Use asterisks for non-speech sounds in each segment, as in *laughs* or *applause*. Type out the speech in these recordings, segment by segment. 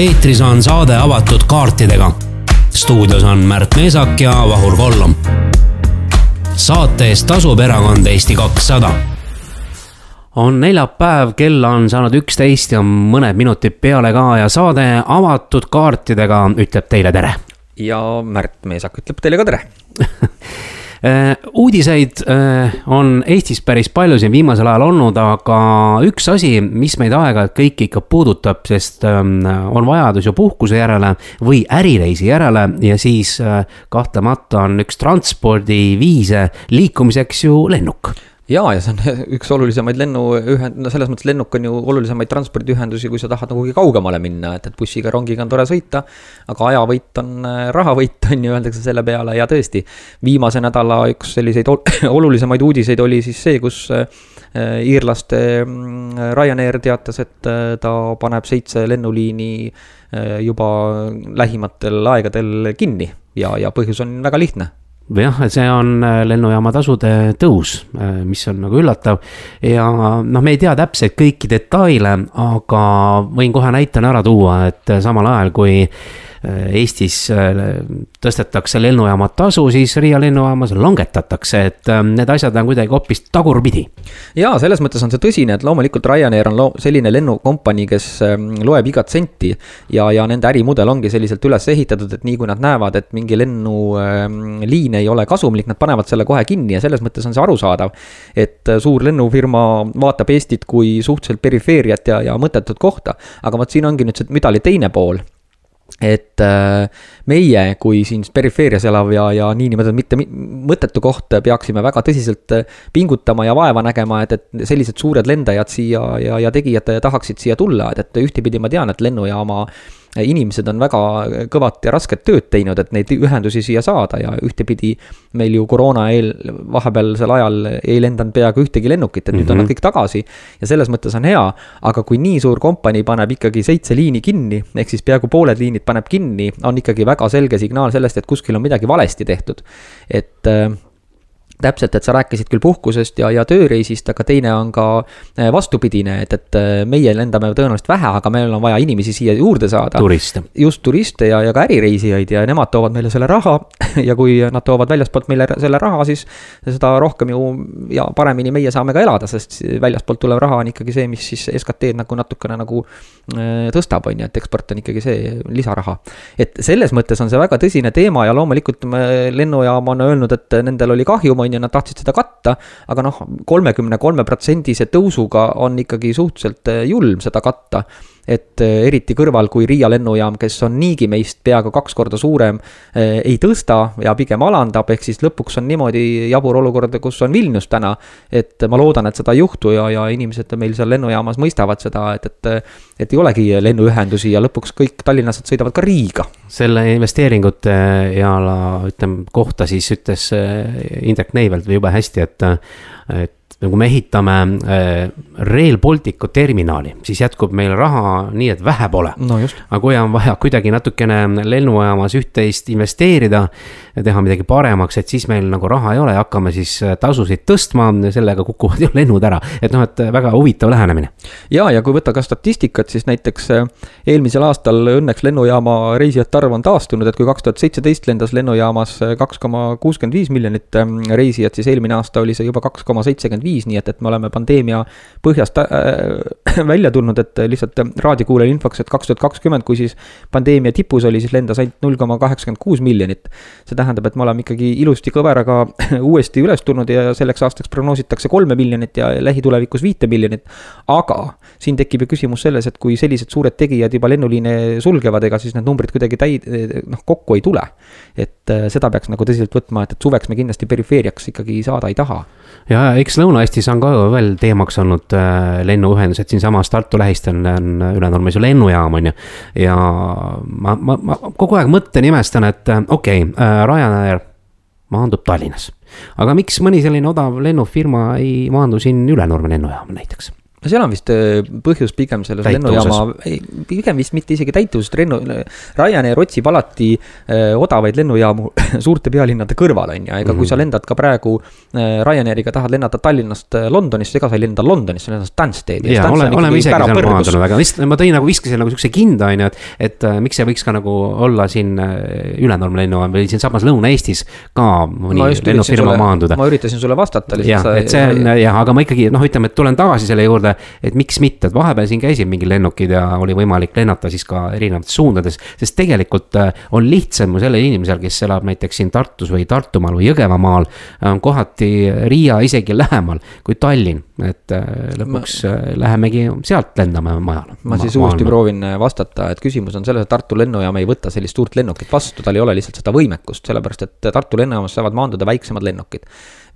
eetris on saade avatud kaartidega. stuudios on Märt Meesak ja Vahur Kollom. saate eest tasub erakond Eesti kakssada on neljapäev, kell on saanud üksteist ja mõned minutid peale ka ja saade avatud kaartidega ütleb teile tere. ja Märt Meesak ütleb teile ka tere *laughs* uudiseid äh, on Eestis päris palju siin viimasel ajal olnud, aga üks asi, mis meid aeg-ajalt kõiki ikka puudutab, sest ähm, on vajadus ju puhkuse järele või ärireisi järele ja siis äh, kahtlemata on üks transpordiviise liikumiseks ju lennuk ja, ja see on *laughs* üks olulisemaid lennuühend-, no selles mõttes lennuk on ju olulisemaid transpordiühendusi, kui sa tahad nagu kuhugi kaugemale minna, et, et bussiga, rongiga on tore sõita. aga ajavõit on äh, rahavõit, on ju, öeldakse selle peale ja tõesti. viimase nädala üks selliseid *laughs* olulisemaid uudiseid oli siis see, kus äh, iirlaste mm, Ryanair teatas, et äh, ta paneb seitse lennuliini juba lähimatel aegadel kinni ja, ja põhjus on väga lihtne jah, see on äh, lennujaama tasude tõus, äh, mis on nagu üllatav. ja noh, me ei tea täpselt kõiki detaile, aga võin kohe näitena ära tuua, et samal ajal kui Äh, Eestis äh, tõstetakse lennujaama tasu, siis Riia lennujaamas langetatakse, et äh, need asjad on kuidagi hoopis tagurpidi. ja selles mõttes on see tõsine, et loomulikult Ryanair on loo-, selline lennukompanii, kes ähm, loeb igat senti. ja, ja nende ärimudel ongi selliselt üles ehitatud, et nii kui nad näevad, et mingi lennuliin ei ole kasumlik, nad panevad selle kohe kinni ja selles mõttes on see arusaadav. et suur lennufirma vaatab Eestit kui suhteliselt perifeeriat ja, ja mõttetut kohta. aga vot siin ongi nüüd see müdali teine pool et äh, meie kui siin perifeerias elav ja, ja niinimetatud mitte mõttetu koht peaksime väga tõsiselt äh, pingutama ja vaeva nägema, et, et sellised suured lendajad siia ja, ja tegijad tahaksid siia tulla, et, et ühtepidi ma tean, et lennujaama inimesed on väga kõvat ja rasket tööd teinud, et neid ühendusi siia saada ja ühtepidi meil ju koroona eel, vahepealsel ajal ei lendanud peaaegu ühtegi lennukit, et mm -hmm. nüüd on nad mhm. kõik tagasi. ja selles mõttes on hea, aga kui nii suur kompanii paneb ikkagi seitse liini kinni, ehk siis peaaegu pooled liinid paneb kinni, on ikkagi väga selge signaal sellest, et kuskil on midagi valesti tehtud. et äh, täpselt, et sa rääkisid küll puhkusest ja, ja tööreisist, aga teine on ka äh, vastupidine, et, et äh, meie lendame tõenäoliselt vähe, aga meil on vaja inimesi siia juurde saada. turiste. just, turiste ja, ja ka ärireisijaid ja nemad toovad meile selle raha *laughs* ja kui nad toovad väljaspoolt meile selle raha, siis seda rohkem ju ja paremini meie saame ka elada, sest väljastpoolt tulev raha on ikkagi see, mis siis SKT-d nagu natukene nagu äh, tõstab, on ju, et eksport on ikkagi see lisaraha. et selles mõttes on see väga tõsine teema ja loomulikult lennujaam on öelnud, et nendel oli kahjum, on on ju, nad tahtsid seda katta. aga noh, kolmekümne kolme protsendise tõusuga on ikkagi suhteliselt eh, julm seda katta et eh, eriti kõrval, kui Riia lennujaam, kes on niigi meist peaaegu kaks korda suurem, eh, ei tõsta ja pigem alandab, ehk siis lõpuks on niimoodi jabur olukord, kus on Vilnius täna. et ma loodan, et seda ei juhtu ja, ja inimesed meil seal lennujaamas mõistavad seda, et, et, et ei olegi lennuühendusi ja lõpuks kõik tallinlased sõidavad ka Riiga. selle investeeringute ja ütleme kohta siis ütles Indrek Neivelt jube hästi, et, et kui me ehitame äh, Rail Balticu terminali, siis jätkub meil raha nii, et vähe pole no. aga kui on vaja kuidagi natukene lennujaamas üht-teist investeerida teha midagi paremaks, et siis meil nagu raha ei ole hakkame siis äh, tasusid tõstma, sellega kukuvad *laughs* ju lennud ära. et noh, et väga huvitav lähenemine. ja, ja kui võtta ka statistikat, siis näiteks äh, eelmisel aastal õnneks lennujaama reisijate arv on taastunud, et kui kaks tuhat seitseteist lendas lennujaamas kaks koma kuuskümmend viis miljonit reisijat, siis eelmine aasta oli see juba kaks koma seitsekümmend viis nii et, et me oleme pandeemia põhjast äh, välja tulnud, et lihtsalt raadiokuulajale infoks, et kaks tuhat kakskümmend, kui siis pandeemia tipus oli, siis lendas ainult null koma kaheksakümmend kuus miljonit. see tähendab, et me oleme ikkagi ilusti kõveraga *laughs* uuesti üles tulnud ja selleks aastaks prognoositakse kolme miljonit ja lähitulevikus viite miljonit. aga siin tekib ju küsimus selles, et kui sellised suured tegijad juba lennuliine sulgevad, ega siis need numbrid kuidagi täi-, noh, kokku ei tule. et äh, seda peaks nagu tõsiselt võtma, et, et suveks me kindlasti perifeeriaks ikkagi saada ei taha. Ja eks Lõuna-Eestis on ka veel teemaks olnud äh, lennuühendused, siinsamas Tartu lähistel on Ülenurmes ju lennujaam, on ju. ja ma, ma, ma kogu aeg mõtlen, imestan, et äh, okei okay, äh,, Ryanair maandub Tallinnas. aga miks mõni selline odav lennufirma ei maandu siin Ülenurme lennujaama näiteks? No seal on vist äh, põhjus pigem selles lennujaama, pigem vist mitte isegi täituvust, lennu, Ryanair otsib alati äh, odavaid lennujaamu *laughs* suurte pealinnade kõrval, on ju, ega mm -hmm. kui sa mhm. lendad ka praegu äh, Ryanairiga, tahad lennata Tallinnast Londonisse, ega sa ei lenda Londonisse, sa lendad Stanstedi. jaa, olen, oleme isegi seal maandunud, aga vist ma tõin nagu viskasin nagu sihukese kinda, on ju, et, et miks see võiks ka nagu olla siin Ülenurme lennujaam või siinsamas Lõuna-Eestis ka mõni lennufirma maanduda. ma üritasin sulle vastata lihtsalt. jah, et see on jah, aga ma ikkagi noh, ütleme, et tulen tagasi selle juurde peale, et miks mitte, et vahepeal siin käisid mingid lennukid ja oli võimalik lennata siis ka erinevates suundades. sest tegelikult äh, on lihtsam ju sellel inimesel, kes elab näiteks siin Tartus või Tartumaal või Jõgevamaal. on kohati Riia isegi lähemal kui Tallinn, et äh, lõpuks ma... Äh, lähemegi sealt lendame majale. ma siis ma, uuesti proovin vastata, et küsimus on selles, et Tartu lennujaam ei võta sellist suurt lennukit vastu, tal ei ole lihtsalt seda võimekust, sellepärast et Tartu lennujaamas saavad maanduda väiksemad lennukid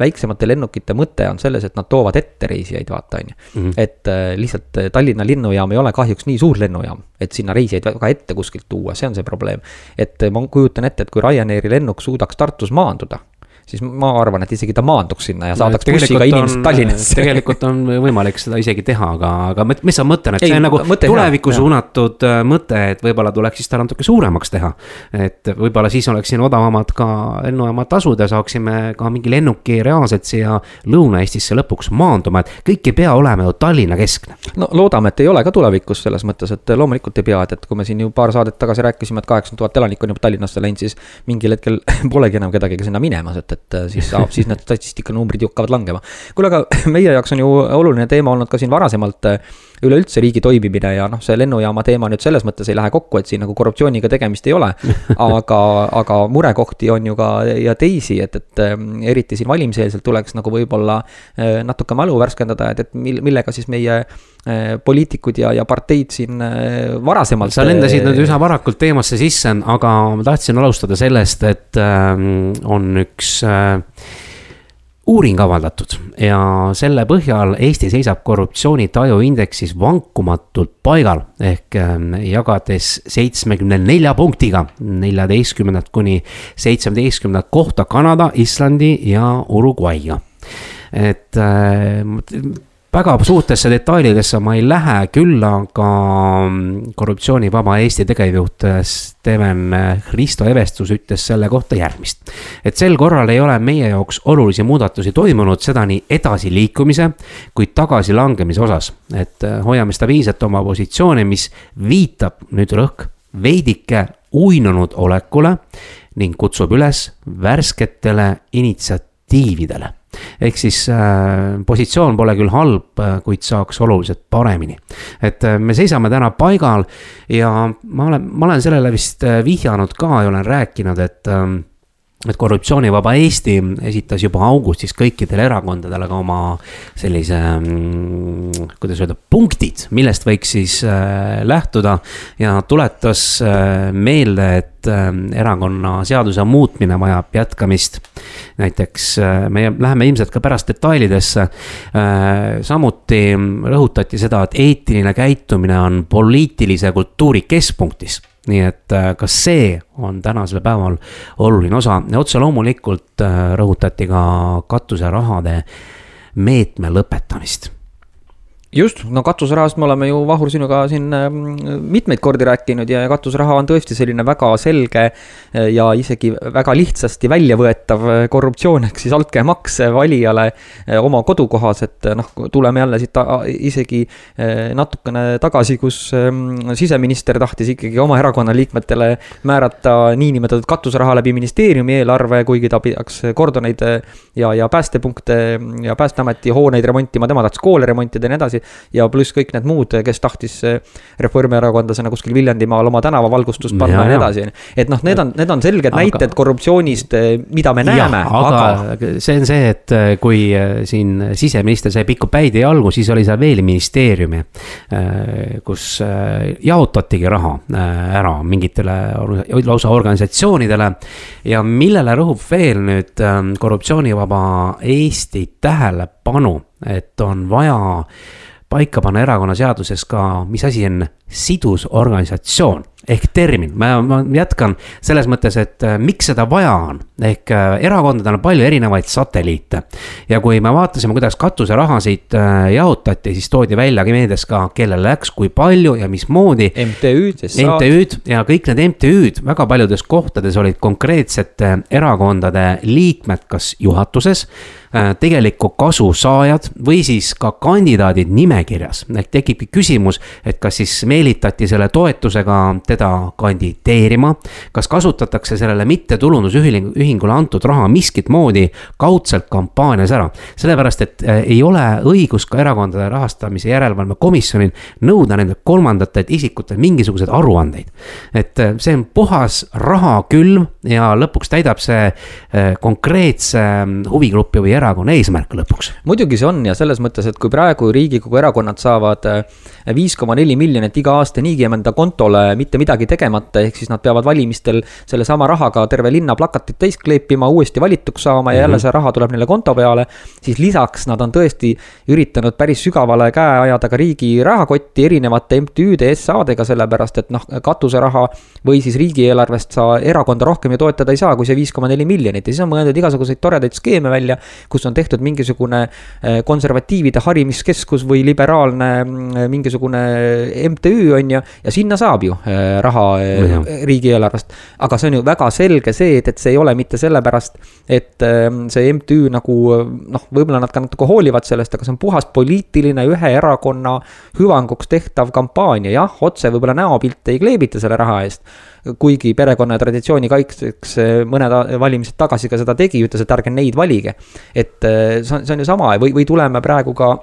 väiksemate lennukite mõte on selles, et nad toovad ette reisijaid, vaata, on ju. Mhm. et äh, lihtsalt äh, Tallinna lennujaam ei ole kahjuks nii suur lennujaam, et sinna reisijaid väga ette kuskilt tuua, see on see probleem. et ma kujutan ette, et kui Ryanairi lennuk suudaks Tartus maanduda siis ma arvan, et isegi ta maanduks sinna ja saadaks no, bussiga inimesed Tallinnasse. *laughs* tegelikult on võimalik seda isegi teha, aga, aga mis sa mõtlen, et Ei, see on nagu tulevikku suunatud äh, mõte, et võib-olla tuleks siis ta natuke suuremaks teha. et võib-olla siis oleks siin odavamad ka lennujaama tasud ja saaksime ka mingi lennuki reaalselt siia Lõuna-Eestisse lõpuks maanduma, et kõik ei pea olema ju Tallinna keskne. no loodame, et ei ole ka tulevikus selles mõttes, et loomulikult ei pea, et, et kui me siin ju paar saadet tagasi rääkisime, et kaheksakümmend tuhat elanikku on juba Tallinnasse läinud, siis mingil hetkel *laughs* polegi enam kedagi sinna minemas, et et äh, siis saab, siis need statistikanumbrid ju hakkavad langema. kuule, aga meie jaoks on ju oluline teema olnud ka siin varasemalt äh, üleüldse riigi toimimine ja noh, see lennujaama teema nüüd selles mõttes ei lähe kokku, et siin nagu korruptsiooniga tegemist ei ole. *laughs* aga, aga murekohti on ju ka ja teisi, et, et äh, eriti siin valimiseelselt tuleks nagu võib-olla natuke mälu värskendada, et, et mil-, millega siis meie poliitikud ja, ja parteid siin varasemalt. sa lendasid nüüd üsna varakult teemasse sisse, aga ma tahtsin alustada sellest, et ähm, on üks Äh, uuring avaldatud ja selle põhjal Eesti seisab korruptsioonitaju indeksis vankumatult paigal. ehk äh, jagades seitsmekümne nelja punktiga neljateistkümnendat kuni seitsmeteistkümnendat kohta Kanada, Islandi ja Uruguay'ga. et äh, väga suurtesse detailidesse ma ei lähe, küll aga korruptsioonivaba Eesti tegevjuht Steven Risto Evestus ütles selle kohta järgmist. et sel korral ei ole meie jaoks olulisi muudatusi toimunud, seda nii edasiliikumise kui tagasilangemise osas. et hoiame stabiilselt oma positsiooni, mis viitab nüüd rõhk veidike uinunud olekule ning kutsub üles värsketele initsiatiividele ehk siis äh, positsioon pole küll halb, äh, kuid saaks oluliselt paremini. et äh, me seisame täna paigal ja ma olen, ma olen sellele vist äh, vihjanud ka ja olen rääkinud, et äh, et korruptsioonivaba Eesti esitas juba augustis kõikidele erakondadele ka oma sellise mm,, kuidas öelda, punktid, millest võiks siis äh, lähtuda. ja tuletas äh, meelde, et äh, erakonnaseaduse muutmine vajab jätkamist. näiteks me läheme ilmselt ka pärast detailidesse samuti rõhutati seda, et eetiline käitumine on poliitilise kultuuri keskpunktis nii et äh, ka see on tänasel päeval oluline osa. Ja otse loomulikult äh, rõhutati ka katuserahade meetme lõpetamist just, no katuserahast me oleme ju, Vahur, sinuga siin ähm, mitmeid kordi rääkinud ja katuseraha on tõesti selline väga selge äh, ja isegi väga lihtsasti väljavõetav äh, korruptsioon, ehk siis altkäemaks valijale äh, oma kodukohas, et noh, tuleme jälle siit isegi natukene tagasi, kus ähm, siseminister tahtis ikkagi oma erakonna liikmetele määrata niinimetatud katuseraha läbi ministeeriumi eelarve, kuigi ta peaks kordoneid ja, ja päästepunkte ja Päästeameti hooneid remontima, tema tahtis koole remontida ja nii edasi ja pluss kõik need muud, kes tahtis eh, reformierakondlasena kuskil Viljandimaal oma tänavavalgustust panna ja, ja nii edasi. et noh, need on, need on selged aga, näited korruptsioonist, eh, mida me näeme, aga, aga see on see, et eh, kui siin siseminister sai pikku päid ja jalgu, siis oli seal veel ministeeriumi, kus jaotatigi raha ära mingitele lausa organisatsioonidele ja millele rõhub veel nüüd korruptsioonivaba Eesti tähelepanu, et on vaja paika panna erakonnaseaduses ka, mis asi on sidusorganisatsioon. Ehk termin, ma, ma jätkan selles mõttes, et äh, miks seda vaja on. ehk äh, erakondadel on palju erinevaid satelliite. ja kui me vaatasime, kuidas katuserahasid äh, jaotati, siis toodi välja meedias ka, kellele läks, kui palju ja mismoodi. MTÜ-d. MTÜ-d ja kõik need MTÜ-d väga paljudes kohtades olid konkreetsete erakondade liikmed, kas juhatuses tegeliku kasu saajad või siis ka kandidaadid nimekirjas. ehk tekibki küsimus, et kas siis meelitati selle toetusega teda kandideerima. kas kasutatakse sellele mittetulundusühingule antud raha miskit moodi kaudselt kampaanias ära. sellepärast, et äh, ei ole õigus ka erakondade rahastamise järelevalve komisjonil nõuda nendelt kolmandatelt isikutelt mingisuguseid aruandeid. et äh, see on puhas rahakülv ja lõpuks täidab see konkreetse huvigrupi või erakonna erakonna eesmärk lõpuks. muidugi see on ja selles mõttes, et kui praegu Riigikogu erakonnad saavad viis koma neli miljonit iga aasta niigi enda kontole mitte midagi tegemata, ehk siis nad peavad valimistel sellesama rahaga terve linna plakatit täis kleepima, uuesti valituks saama ja jälle mhm. see raha tuleb neile konto peale. siis lisaks nad on tõesti üritanud päris sügavale käe ajada ka riigi rahakotti erinevate MTÜ-de, SA-dega, sellepärast et noh, katuseraha või siis riigieelarvest sa erakonda rohkem ju toetada ei saa, kui see viis koma neli miljonit ja siis on mõeldud igasuguseid toredaid skeeme välja kus on tehtud mingisugune äh, konservatiivide harimiskeskus või liberaalne mm, mingisugune MTÜ on ju. ja sinna saab ju äh, raha äh, riigieelarvest. aga see on ju väga selge see, et, et see ei ole mitte sellepärast, et ähm, see MTÜ nagu noh, võib-olla nad ka natuke hoolivad sellest, aga see on puhas poliitiline ühe erakonna hüvanguks tehtav kampaania, jah, otse võib-olla näopilte ei kleebita selle raha eest kuigi perekonna ja traditsiooni kaitseks eh, mõned valimised tagasi ka seda tegi, ütles, et ärge neid valige. et eh, see on, see on ju sama või, või tuleme praegu ka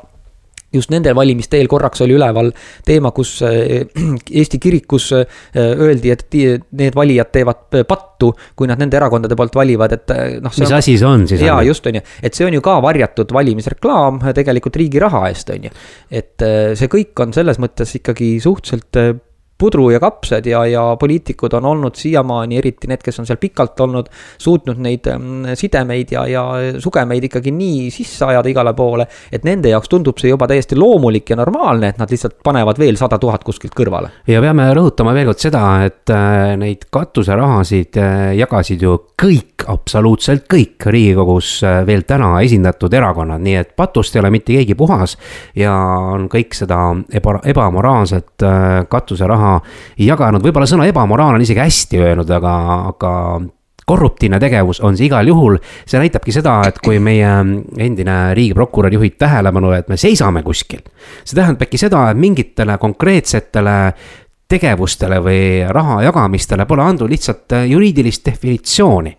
just nendel valimiste eel korraks oli üleval teema, kus eh, *clears throat* Eesti kirikus öeldi, et need valijad teevad pattu, kui nad nende erakondade poolt valivad, et noh. mis on, asi see on siis? jaa, just, on ju, et see on ju ka varjatud valimisreklaam tegelikult riigi raha eest, on ju. et see kõik on selles mõttes ikkagi suhteliselt pudru ja kapsad ja, ja poliitikud on olnud siiamaani, eriti need, kes on seal pikalt olnud, suutnud neid mm, sidemeid ja, ja sugemeid ikkagi nii sisse ajada igale poole, et nende jaoks tundub see juba täiesti loomulik ja normaalne, et nad lihtsalt panevad veel sada tuhat kuskilt kõrvale. ja peame rõhutama veel kord seda, et äh, neid katuserahasid äh, jagasid ju kõik, absoluutselt kõik Riigikogus äh, veel täna esindatud erakonnad, nii et patust ei ole mitte keegi puhas ja on kõik seda eba, ebamoraalset katuseraha jaganud, võib-olla sõna ebamoraal on isegi hästi öelnud, aga, aga korruptiivne tegevus on see igal juhul. see näitabki seda, et kui meie endine riigiprokurör juhib tähelepanu, et me seisame kuskil. see tähendabki seda, et mingitele konkreetsetele tegevustele või raha jagamistele pole andnud lihtsalt juriidilist definitsiooni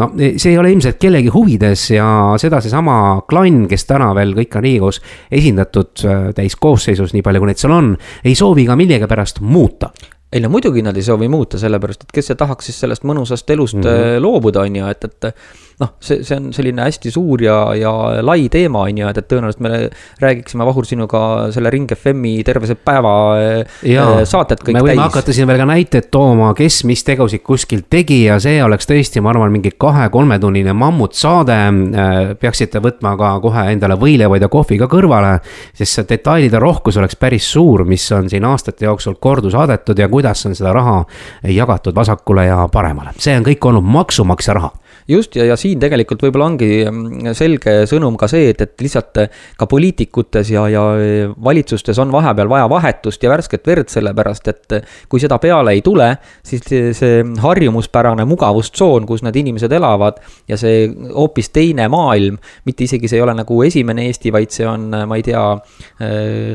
no see ei ole ilmselt kellegi huvides ja seda seesama klann, kes täna veel kõik on Riigikogus esindatud äh, täiskoosseisus, nii palju kui neid seal on, ei soovi ka millegipärast muuta ei no muidugi nad ei soovi muuta, sellepärast et kes see tahaks siis sellest mõnusast elust mm -hmm. loobuda, on ju, et, et noh, see, see on selline hästi suur ja, ja lai teema, on ju, et, et tõenäoliselt me räägiksime, Vahur, sinuga selle Ring FM-i terve see päeva äh, Jaa, saated kõik täis. me võime täis. hakata siin veel ka näiteid tooma, kes mis tegusid kuskil tegi ja see oleks tõesti, ma arvan, mingi kahe-kolmetunnine mammutsaade. Äh, peaksite võtma ka kohe endale võileivaid ja kohvi ka kõrvale, sest see detailide rohkus oleks päris suur, mis on siin aastate jooksul kordu saadetud ja kuidas on seda raha jagatud vasakule ja paremale, see on kõik olnud maksumaksja raha just, ja, ja siin tegelikult võib-olla ongi mm, selge sõnum ka see, et, et lihtsalt eh, ka poliitikutes ja, ja eh, valitsustes on vahepeal vaja vahetust ja värsket verd, sellepärast et eh, kui seda peale ei tule, siis see harjumuspärane mugavustsoon, kus need inimesed elavad ja see hoopis teine maailm, mitte isegi see ei ole nagu esimene Eesti, vaid see on, ma ei tea,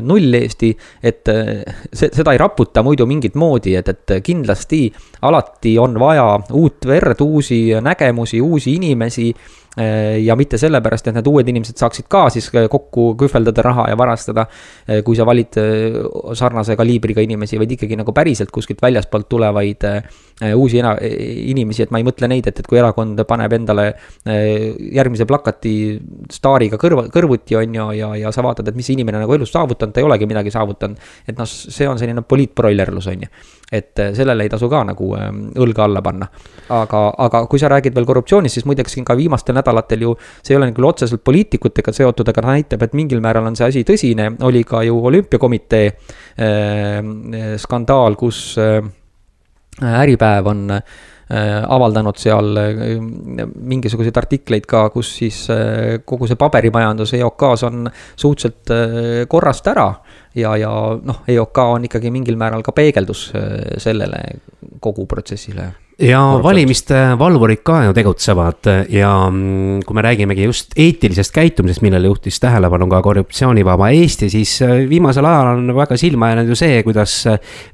null Eesti, et see, seda ei raputa muidu mingit moodi, et, et kindlasti alati on vaja uut verd, uusi nägemusi, uusi inimesi ja mitte sellepärast, et need uued inimesed saaksid ka siis äh, kokku kühveldada raha ja varastada. Äh, kui sa valid sarnase kaliibriga inimesi, vaid ikkagi nagu päriselt kuskilt väljaspoolt tulevaid uusi inimesi, et ma ei mõtle neid, et, et kui erakond paneb endale järgmise plakati staariga kõrva, kõrvuti, on ju, ja, ja sa vaatad, et mis inimene nagu elus saavutanud, ta ei olegi midagi saavutanud. et noh, see on selline poliitbroilerlus, on ju. et sellele ei tasu ka nagu õlga alla panna. aga, aga kui sa räägid veel korruptsioonist, siis muideks siin ka viimastel nädalatel ju, see ei ole küll otseselt poliitikutega seotud, aga ta näitab, et mingil määral on see asi tõsine, oli ka ju olümpiakomitee äh, skandaal, kus äh, Äripäev on avaldanud seal mingisuguseid artikleid ka, kus siis kogu see paberimajandus EOK-s on suhteliselt korrast ära. ja, ja noh, EOK on ikkagi mingil määral ka peegeldus sellele kogu protsessile ja valimiste valvurid ka ju tegutsevad ja mm, kui me räägimegi just eetilisest käitumisest, millele juhtis tähelepanu ka korruptsioonivaba Eesti, siis äh, viimasel ajal on väga silma jäänud ju see, kuidas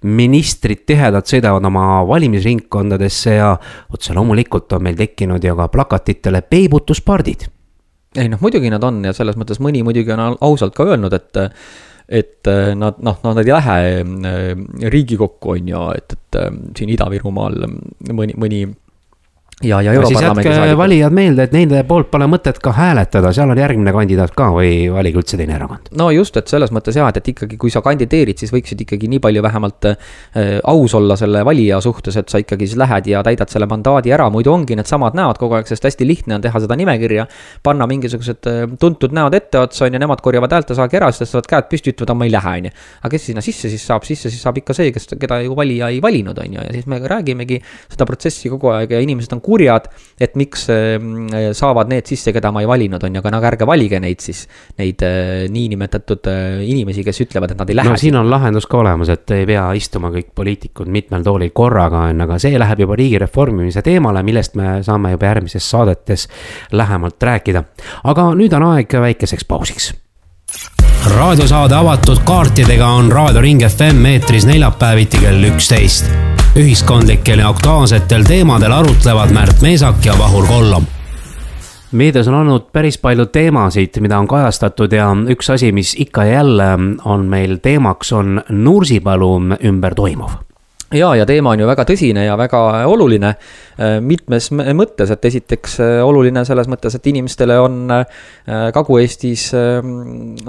ministrid tihedalt sõidavad oma valimisringkondadesse ja otse loomulikult on meil tekkinud ju ka plakatitele peibutuspardid. ei noh, muidugi nad on ja selles mõttes mõni muidugi on ausalt ka öelnud, et et äh, nad noh, nad ei lähe äh, Riigikokku, on ju, et, et äh, siin Ida-Virumaal mõni, mõni ja, ja Europarlamendi saadikud. valijad meelde, et nende poolt pole mõtet ka hääletada, seal on järgmine kandidaat ka või valige üldse teine erakond. no just, et selles mõttes jah, et, et ikkagi, kui sa kandideerid, siis võiksid ikkagi nii palju vähemalt äh, aus olla selle valija suhtes, et sa ikkagi siis lähed ja täidad selle mandaadi ära, muidu ongi needsamad näod kogu aeg, sest hästi lihtne on teha seda nimekirja. panna mingisugused äh, tuntud näod etteotsa, on ju, nemad korjavad häältesaagi ära, siis tõstavad käed püsti, ütlevad, ma ei lähe, on ju. aga kes sinna sisse siis saab, sisse siis saab ikka see, kes, keda ju valija ei valinud, on ju, ja siis me räägimegi seda protsessi kogu aeg ja inimesed on kurjad et miks ehm, saavad need sisse, keda ma ei valinud, on ju, aga no aga ärge valige neid siis, neid eh, niinimetatud eh, inimesi, kes ütlevad, et nad ei lähe. no siin on lahendus ka olemas, et ei pea istuma kõik poliitikud mitmel toolil korraga, on, aga see läheb juba riigi reformimise teemale, millest me saame juba järgmises saadetes lähemalt rääkida. aga nüüd on aeg väikeseks pausiks raadiosaade avatud kaartidega on Raadio Ring FM eetris neljapäeviti kell üksteist ühiskondlikel ja aktuaalsetel teemadel arutlevad Märt Meesak ja Vahur Kollom. Meedias on olnud päris palju teemasid, mida on kajastatud ja üks asi, mis ikka ja jälle on meil teemaks, on Nursipalu ümber toimuv ja, ja teema on ju väga tõsine ja väga oluline äh, mitmes mõttes, et esiteks äh, oluline selles mõttes, et inimestele on äh, Kagu-Eestis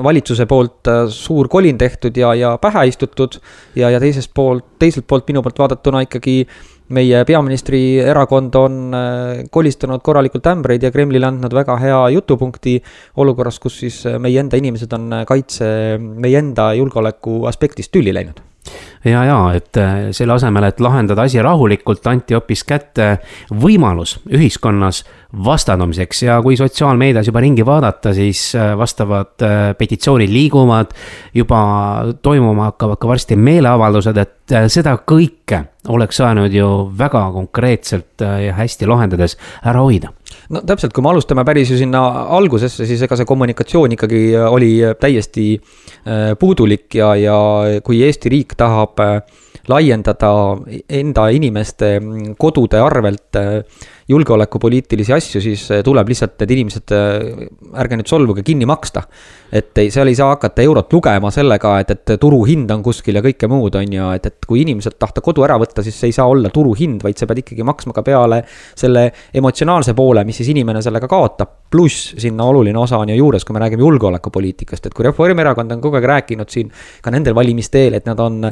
valitsuse poolt suur kolin tehtud ja, ja pähe istutud. ja, ja teisest poolt, teiselt poolt minu poolt vaadatuna ikkagi meie peaministri erakond on kolistanud korralikult ämbreid ja Kremlile andnud väga hea jutupunkti olukorras, kus siis meie enda inimesed on kaitse, meie enda julgeoleku aspektist tülli läinud ja, ja et äh, selle asemel, et lahendada asi rahulikult, anti hoopis kätte võimalus ühiskonnas vastandumiseks ja kui sotsiaalmeedias juba ringi vaadata, siis äh, vastavad äh, petitsioonid liiguvad. juba toimuma hakkavad ka varsti meeleavaldused, et seda kõike oleks saanud ju väga konkreetselt ja hästi lahendades ära hoida no täpselt, kui me alustame päris ju sinna algusesse, siis ega see kommunikatsioon ikkagi oli täiesti puudulik ja, ja kui Eesti riik tahab äh, laiendada enda inimeste mm, kodude arvelt äh, julgeolekupoliitilisi asju, siis äh, tuleb lihtsalt need inimesed, ärge nüüd solvuge, kinni maksta. et ei, seal ei saa hakata eurot lugema sellega, et, et turuhind on kuskil ja kõike muud, on ju, et, et kui inimeselt tahta kodu ära võtta, siis see ei saa olla turuhind, vaid sa pead ikkagi maksma ka peale selle emotsionaalse poole, mis siis inimene sellega kaotab. pluss sinna oluline osa on ju juures, kui me räägime julgeolekupoliitikast, et kui Reformierakond on kogu aeg rääkinud siin ka nendel valimiste eel, et nad on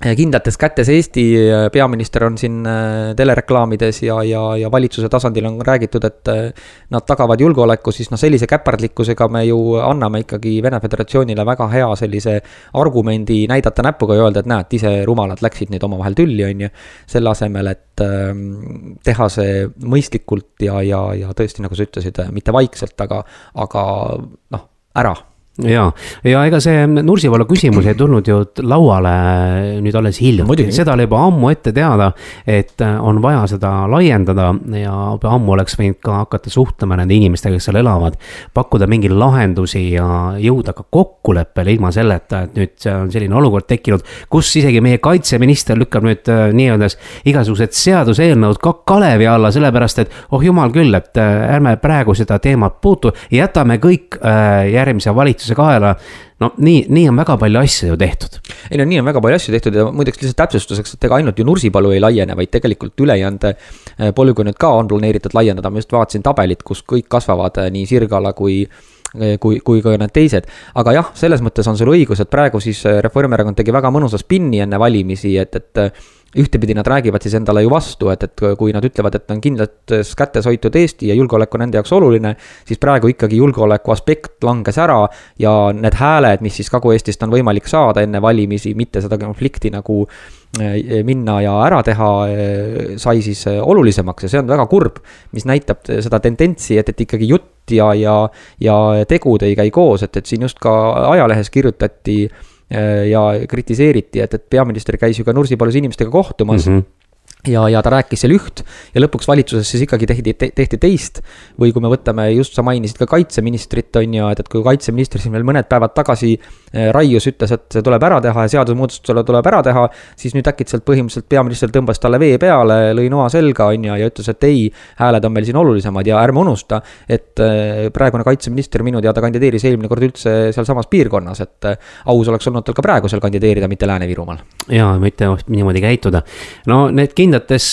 kindlates kätes Eesti peaminister on siin äh, telereklaamides ja, ja, ja valitsuse tasandil on räägitud, et äh, nad tagavad julgeoleku, siis noh, sellise käpardlikkusega me ju anname ikkagi Vene Föderatsioonile väga hea sellise argumendi näidata näpuga ja öelda, et näed, ise rumalad läksid nüüd omavahel tülli, on ju. selle asemel, et äh, teha see mõistlikult ja, ja, ja tõesti, nagu sa ütlesid, mitte vaikselt, aga, aga noh, ära ja, ja ega see Nursipalu küsimus ei tulnud ju lauale nüüd alles hiljuti, seda oli juba ammu ette teada, et on vaja seda laiendada ja juba ammu oleks võinud ka hakata suhtlema nende inimestega, kes seal elavad. pakkuda mingeid lahendusi ja jõuda ka kokkuleppele ilma selleta, et nüüd on selline olukord tekkinud, kus isegi meie kaitseminister lükkab nüüd äh, nii-öelda igasugused seaduseelnõud ka kalevi alla, sellepärast et oh jumal küll, et äh, ärme praegu seda teemat puutu, jätame kõik äh, järgmise valitsuse valitsuse kaela. no nii, nii on väga palju asju ju tehtud. ei no nii on väga palju asju tehtud ja muideks lihtsalt täpsustuseks, et ega ainult ju Nursipalu ei laiene, vaid tegelikult ülejäänud äh, polügoonid ka on planeeritud laiendada, ma just vaatasin tabelit, kus kõik kasvavad äh, nii Sirgala kui äh, kui, kui ka need teised. aga jah, selles mõttes on sul õigus, et praegu siis Reformierakond tegi väga mõnusa spinni enne valimisi, et, et ühtepidi nad räägivad siis endale ju vastu, et, et kui nad ütlevad, et on kindlates kätes hoitud Eesti ja julgeolek on nende jaoks oluline, siis praegu ikkagi julgeoleku aspekt langes ära ja need hääled, mis siis Kagu-Eestist on võimalik saada enne valimisi, mitte seda konflikti nagu minna ja ära teha, sai siis olulisemaks ja see on väga kurb. mis näitab seda tendentsi, et, et ikkagi jutt ja, ja, ja tegud ei käi koos, et, et siin just ka ajalehes kirjutati ja kritiseeriti, et, et peaminister käis ju ka Nursipalus inimestega kohtumas mm. -hmm ja, ja ta rääkis seal üht ja lõpuks valitsuses siis ikkagi tehti te,, tehti teist. või kui me võtame, just sa mainisid ka kaitseministrit, on ju, et, et kui kaitseminister siin veel mõned päevad tagasi eh, raius, ütles, et see tuleb ära teha ja seadusemuudatusele tuleb ära teha. siis nüüd äkitselt põhimõtteliselt peaminister tõmbas talle vee peale, lõi noa selga, on ju, ja ütles, et ei. hääled on meil siin olulisemad ja ärme unusta, et eh, praegune kaitseminister minu teada kandideeris eelmine kord üldse sealsamas piirkonnas, et eh, aus oleks olnud tal ka praegu seal kandideerida, mitte Lääne-Virumaal. ja mitte niimoodi käituda. no need kindlasti kindlates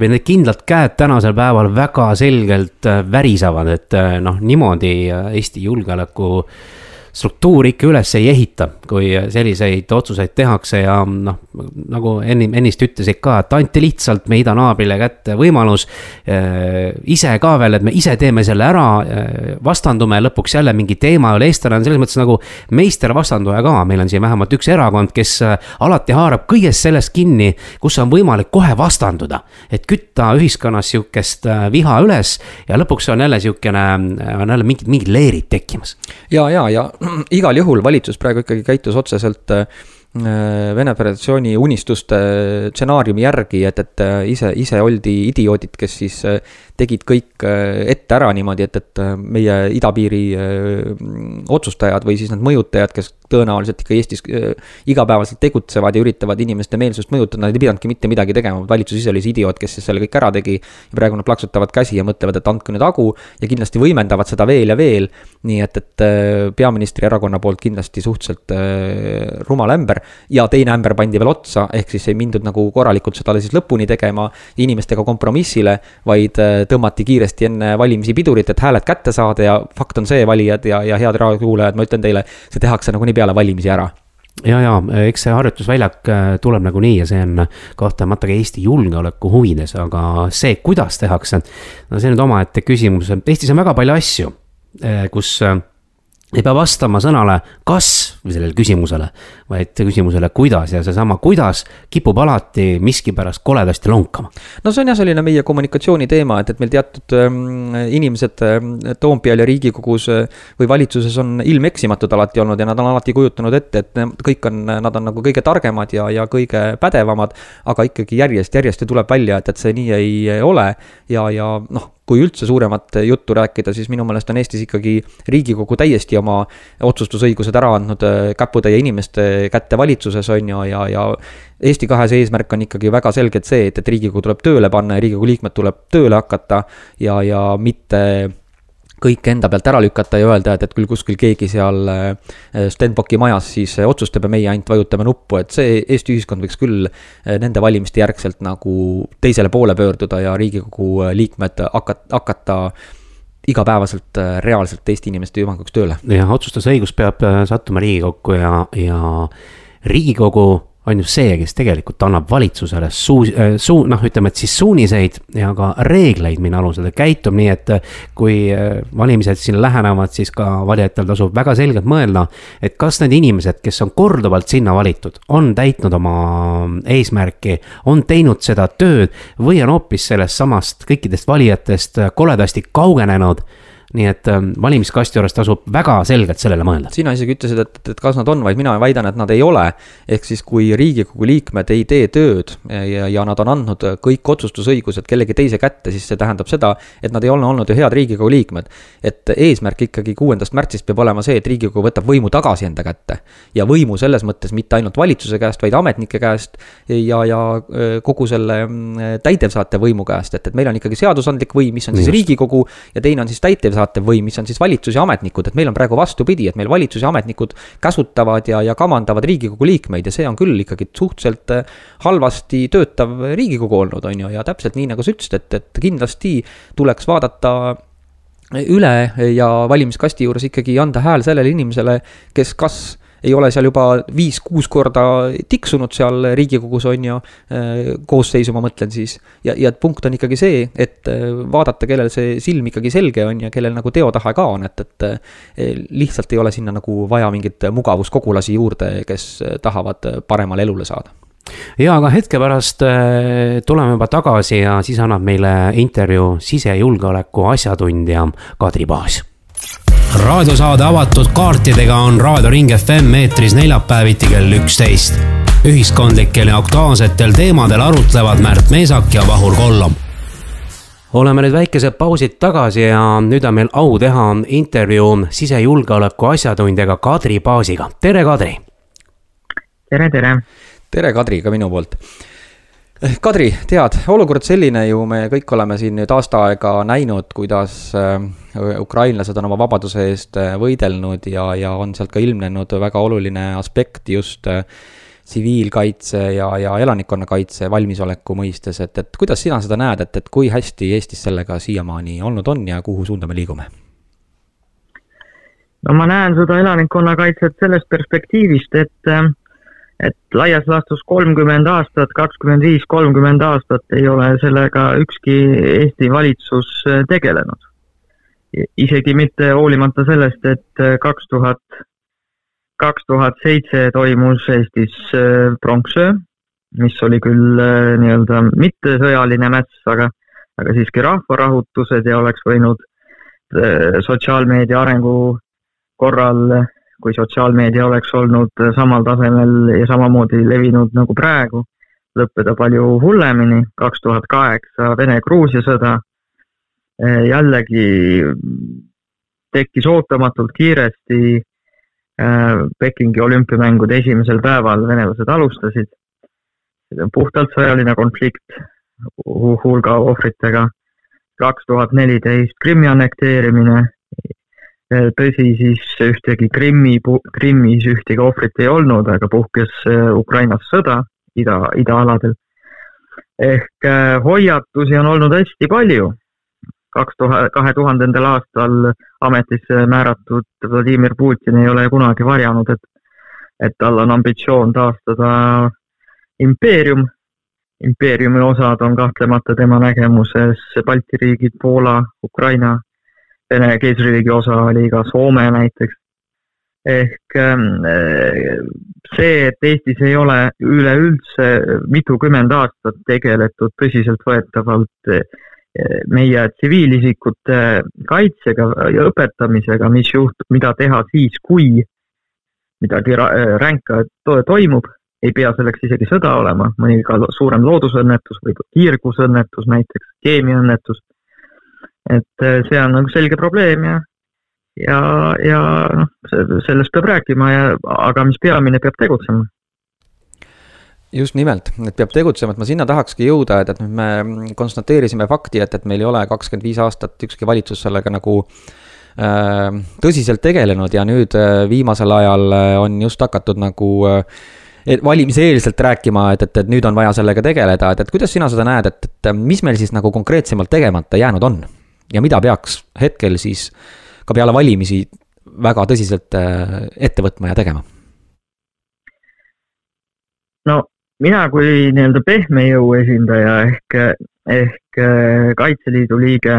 või need kindlad käed tänasel päeval väga selgelt äh, värisevad, et äh, noh, niimoodi äh, Eesti julgeoleku struktuuri ikka üles ei ehita, kui selliseid otsuseid tehakse ja noh, nagu ennim, ennist ütlesid ka, et anti lihtsalt meie idanaabrile kätte võimalus äh,. ise ka veel, et me ise teeme selle ära äh,, vastandume lõpuks jälle mingi teema üle, eestlane on selles mõttes nagu meistervastanduja ka, meil on siin vähemalt üks erakond, kes äh, alati haarab kõigest sellest kinni, kus on võimalik kohe vastanduda. et kütta ühiskonnas sihukest viha üles ja lõpuks on jälle sihukene, on jälle mingid, mingid leerid tekkimas. ja, ja, ja *clears throat* igal juhul valitsus praegu ikkagi käitus otseselt äh, Vene Föderatsiooni unistuste stsenaariumi järgi, et, et äh, ise, ise oldi idioodid, kes siis äh, tegid kõik ette ära niimoodi, et, et meie idapiiri otsustajad või siis need mõjutajad, kes tõenäoliselt ikka Eestis äh, igapäevaselt tegutsevad ja üritavad inimeste meelsust mõjutada, nad ei pidanudki mitte midagi tegema, valitsus ise oli see idioot, kes siis selle kõik ära tegi. ja praegu nad plaksutavad käsi ja mõtlevad, et andke nüüd hagu ja kindlasti võimendavad seda veel ja veel. nii et, et äh, peaministri erakonna poolt kindlasti suhteliselt äh, rumal ämber ja teine ämber pandi veel otsa, ehk siis ei mindud nagu korralikult seda siis lõpuni tegema, inimestega kompromissile, vaid äh, tõmmati kiiresti enne valimisi pidurit, et hääled kätte saada ja fakt on see, valijad ja, ja head raadiokuulajad, ma ütlen teile, see tehakse nagunii peale valimisi ära. Ja, ja eks see harjutusväljak äh, tuleb nagunii ja see on kahtlemata ka Eesti julgeoleku huvides, aga see, kuidas tehakse, no see on nüüd omaette küsimus, Eestis on väga palju asju, äh, kus äh, ei pea vastama sõnale kas või sellele küsimusele, vaid küsimusele kuidas ja seesama kuidas kipub alati miskipärast koledasti lonkama. no see on jah, selline meie kommunikatsiooni teema, et, et meil teatud ähm, inimesed ähm, Toompeal ja Riigikogus äh, või valitsuses on ilmeksimatud alati olnud ja nad on alati kujutanud ette, et kõik on, nad on nagu kõige targemad ja, ja kõige pädevamad. aga ikkagi järjest, järjest ju tuleb välja, et, et see nii ei ole ja, ja noh kui üldse suuremat juttu rääkida, siis minu meelest on Eestis ikkagi Riigikogu täiesti oma otsustusõigused ära andnud äh, käputäie inimeste kätte valitsuses, on ju, ja, ja Eesti kahese eesmärk on ikkagi väga selgelt see, et, et Riigikogu tuleb tööle panna ja Riigikogu liikmed tuleb tööle hakata ja, ja mitte kõike enda pealt ära lükata ja öelda, et, et küll kuskil keegi seal äh, Stenbocki majas siis äh, otsustab ja meie ainult vajutame nuppu, et see Eesti ühiskond võiks küll äh, nende valimiste järgselt nagu teisele poole pöörduda ja Riigikogu liikmed hakata, hakata igapäevaselt reaalselt Eesti inimeste hüvanguks tööle. jah, otsustusõigus peab sattuma Riigikokku ja, ja Riigikogu on just see, kes tegelikult annab valitsusele suu-, äh, suu-, noh, ütleme, et siis suuniseid ja ka reegleid, mille alusel ta käitub, nii et äh, kui äh, valimised siin lähenevad, siis ka valijatel tasub väga selgelt mõelda, et kas need inimesed, kes on korduvalt sinna valitud, on täitnud oma eesmärki, on teinud seda tööd või on hoopis sellest samast kõikidest valijatest koledasti kaugenenud nii et ähm, valimiskasti juures tasub väga selgelt sellele mõelda. sina isegi ütlesid, et, et kas nad on, vaid mina väidan, et nad ei ole. ehk siis, kui Riigikogu liikmed ei tee tööd ja, ja nad on andnud kõik otsustusõigused kellegi teise kätte, siis see tähendab seda, et nad ei ole olnud ju head Riigikogu liikmed. et eesmärk ikkagi kuuendast märtsist peab olema see, et Riigikogu võtab võimu tagasi enda kätte. ja võimu selles mõttes mitte ainult valitsuse käest, vaid ametnike käest ja, ja kogu selle mm, täidevsaate võimu käest, et, et meil on ikkagi seadusandlik võim, mis on siis Just. Riigikogu ja teine on siis täitevsaatv täidesaatev võim, mis on siis valitsus ja ametnikud, et meil on praegu vastupidi, et meil valitsus ja ametnikud käsutavad ja, ja kamandavad Riigikogu liikmeid ja see on küll ikkagi suhteliselt äh, halvasti töötav Riigikogu olnud, on ju, ja täpselt nii, nagu sa ütlesid, et, et kindlasti tuleks vaadata üle ja valimiskasti juures ikkagi anda hääl sellele inimesele, kes kas ei ole seal juba viis-kuus korda tiksunud seal Riigikogus, on ju, äh, koosseisu ma mõtlen siis. ja, ja punkt on ikkagi see, et äh, vaadata, kellel see silm ikkagi selge on ja kellel nagu teotahe ka on, et, et äh, lihtsalt ei ole sinna nagu vaja mingeid mugavuskogulasi juurde, kes tahavad paremale elule saada ja aga hetke pärast tuleme juba tagasi ja siis annab meile intervjuu sisejulgeoleku asjatundja Kadri Paas raadiosaade avatud kaartidega on Raadio Ring FM eetris neljapäeviti kell üksteist. ühiskondlikel ja aktuaalsetel teemadel arutlevad Märt Meesak ja Vahur Kollom oleme nüüd väikesed pausid tagasi ja nüüd on meil au teha intervjuu sisejulgeoleku asjatundjaga Kadri Paasiga. tere, Kadri. tere, tere. tere, Kadri, ka minu poolt. Kadri, tead, olukord selline ju, me kõik oleme siin nüüd aasta aega näinud, kuidas äh, ukrainlased on oma vabaduse eest äh, võidelnud ja, ja on sealt ka ilmnenud väga oluline aspekt just äh, tsiviilkaitse ja, ja elanikkonnakaitse valmisoleku mõistes, et, et kuidas sina seda näed, et, et kui hästi Eestis sellega siiamaani olnud on ja kuhu suunda me liigume? no ma näen seda elanikkonnakaitset sellest perspektiivist, et, et laias laastus kolmkümmend aastat, kakskümmend viis, kolmkümmend aastat ei ole sellega ükski Eesti valitsus tegelenud. isegi mitte hoolimata sellest, et kaks tuhat kaks tuhat seitse toimus Eestis äh, pronksöö, mis oli küll äh, nii-öelda mittesõjaline mäss, aga, aga siiski rahvarahutused ja oleks võinud äh, sotsiaalmeedia arengu korral, kui sotsiaalmeedia oleks olnud samal tasemel ja samamoodi levinud nagu praegu, lõppeda palju hullemini. kaks tuhat kaheksa Vene-Gruusia sõda jällegi tekkis ootamatult kiiresti Äh, Pekingi olümpiamängude esimesel päeval venelased alustasid. puhtalt sõjaline konflikt hulga ohvritega. kaks tuhat neliteist Krimmi annekteerimine. Äh, tõsi, siis ühtegi Krimmi, Krimmis ühtegi ohvrit ei olnud, aga puhkes äh, Ukrainas sõda ida, idaaladel. ehk hoiatusi on olnud hästi palju kaks tuhat, kahe tuhandendal aastal ametisse määratud Vladimir Putin ei ole kunagi varjanud, et, et tal on ambitsioon taastada impeerium. impeeriumi osad on kahtlemata tema nägemuses Balti riigid, Poola, Ukraina, Vene keisririigi osa oli ka Soome näiteks. ehk ähm, see, et Eestis ei ole üleüldse mitukümmend aastat tegeletud tõsiseltvõetavalt meie tsiviilisikute kaitsega ja õpetamisega, mis juhtub, mida teha siis, kui midagi ränka to toimub, ei pea selleks isegi sõda olema, mõni ka suurem loodusõnnetus või kiirgusõnnetus näiteks, keemiaõnnetus. Et eh, see on nagu selge probleem ja, ja, ja noh, sellest peab rääkima ja, aga mis peamine, peab tegutsema just nimelt, et peab tegutsema, et ma sinna tahakski jõuda, et, et nüüd me konstateerisime fakti, et, et meil ei ole kakskümmend viis aastat ükski valitsus sellega nagu äh, tõsiselt tegelenud ja nüüd äh, viimasel ajal on just hakatud nagu äh, valimiseelselt rääkima, et, et, et nüüd on vaja sellega tegeleda, et, et kuidas sina seda näed, et, et mis meil siis nagu konkreetsemalt tegemata jäänud on? Ja mida peaks hetkel siis ka peale valimisi väga tõsiselt äh, ette võtma ja tegema? no mina kui nii-öelda pehme jõu esindaja ehk, ehk äh, Kaitseliidu liige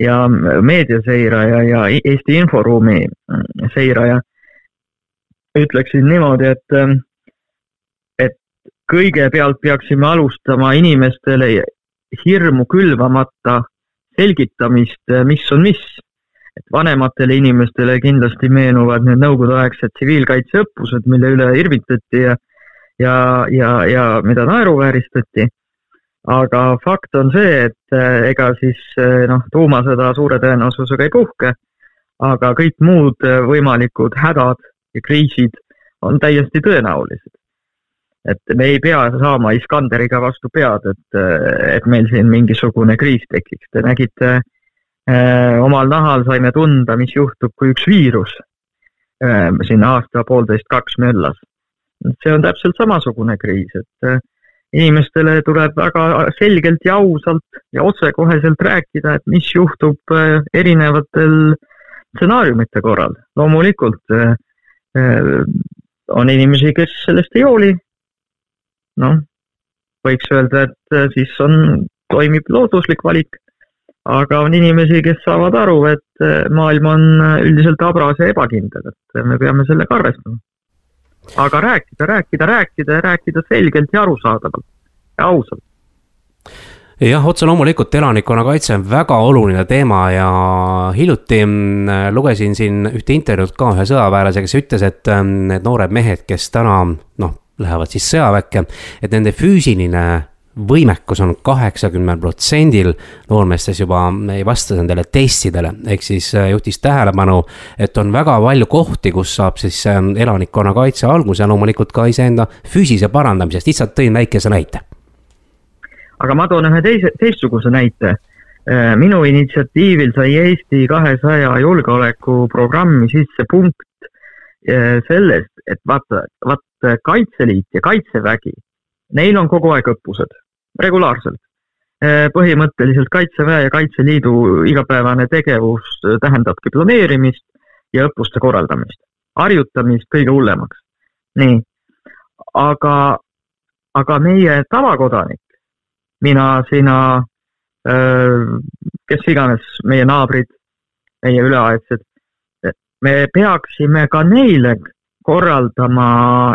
ja meediaseiraja ja Eesti inforuumi seiraja ütleksin niimoodi, et, ähm, et kõigepealt peaksime alustama inimestele hirmu külvamata selgitamist, äh, mis on mis. et vanematele inimestele kindlasti meenuvad need nõukogudeaegsed tsiviilkaitseõppused, mille üle irvitati ja ja, ja, ja mida naeruvääristati. aga fakt on see, et eh, ega siis eh, noh, tuumasõda suure tõenäosusega ei puhke, aga kõik muud eh, võimalikud hädad ja kriisid on täiesti tõenäolised. Et me ei pea saama Iskanderiga vastu pead, et, et meil siin mingisugune kriis tekiks. Te nägite eh, omal nahal saime tunda, mis juhtub, kui üks viirus eh, siin aasta-poolteist-kaks möllas see on täpselt samasugune kriis, et äh, inimestele tuleb väga selgelt ja ausalt ja otsekoheselt rääkida, et mis juhtub äh, erinevatel stsenaariumite korral. loomulikult äh, on inimesi, kes sellest ei hooli. Noh, võiks öelda, et siis on, toimib looduslik valik, aga on inimesi, kes saavad aru, et maailm on üldiselt habras ja ebakindel, et me peame sellega arvestama. Aga rääkida, rääkida, rääkida ja rääkida selgelt ja arusaadavalt ja ausalt. Jah, otse loomulikult elanikkonnakaitse on väga oluline teema ja hiljuti mm, lugesin siin ühte intervjuud ka ühe sõjaväelasega, kes ütles, et mm, need noored mehed, kes täna noh, lähevad siis sõjaväkke, et nende füüsiline võimekus on kaheksakümnel protsendil noormeestes juba ei vasta nendele testidele, ehk siis äh, juhtis tähelepanu, et on väga palju kohti, kus saab siis ähm, elanikkonnakaitse alguse loomulikult ka iseenda füüsise parandamisest, lihtsalt tõin väikese näite. aga ma toon ühe teise, teistsuguse näite. Äh, minu initsiatiivil sai Eesti kahesaja julgeolekuprogrammi sisse punkt sellest, et vaata, vaat Kaitseliit ja Kaitsevägi neil on kogu aeg õppused, regulaarselt. Eh, põhimõtteliselt Kaitseväe ja Kaitseliidu igapäevane tegevus tähendabki planeerimist ja õppuste korraldamist, harjutamist kõige hullemaks. nii, aga, aga meie tavakodanik, mina, sina, kes iganes, meie naabrid, meie üleaegsed, me peaksime ka neile korraldama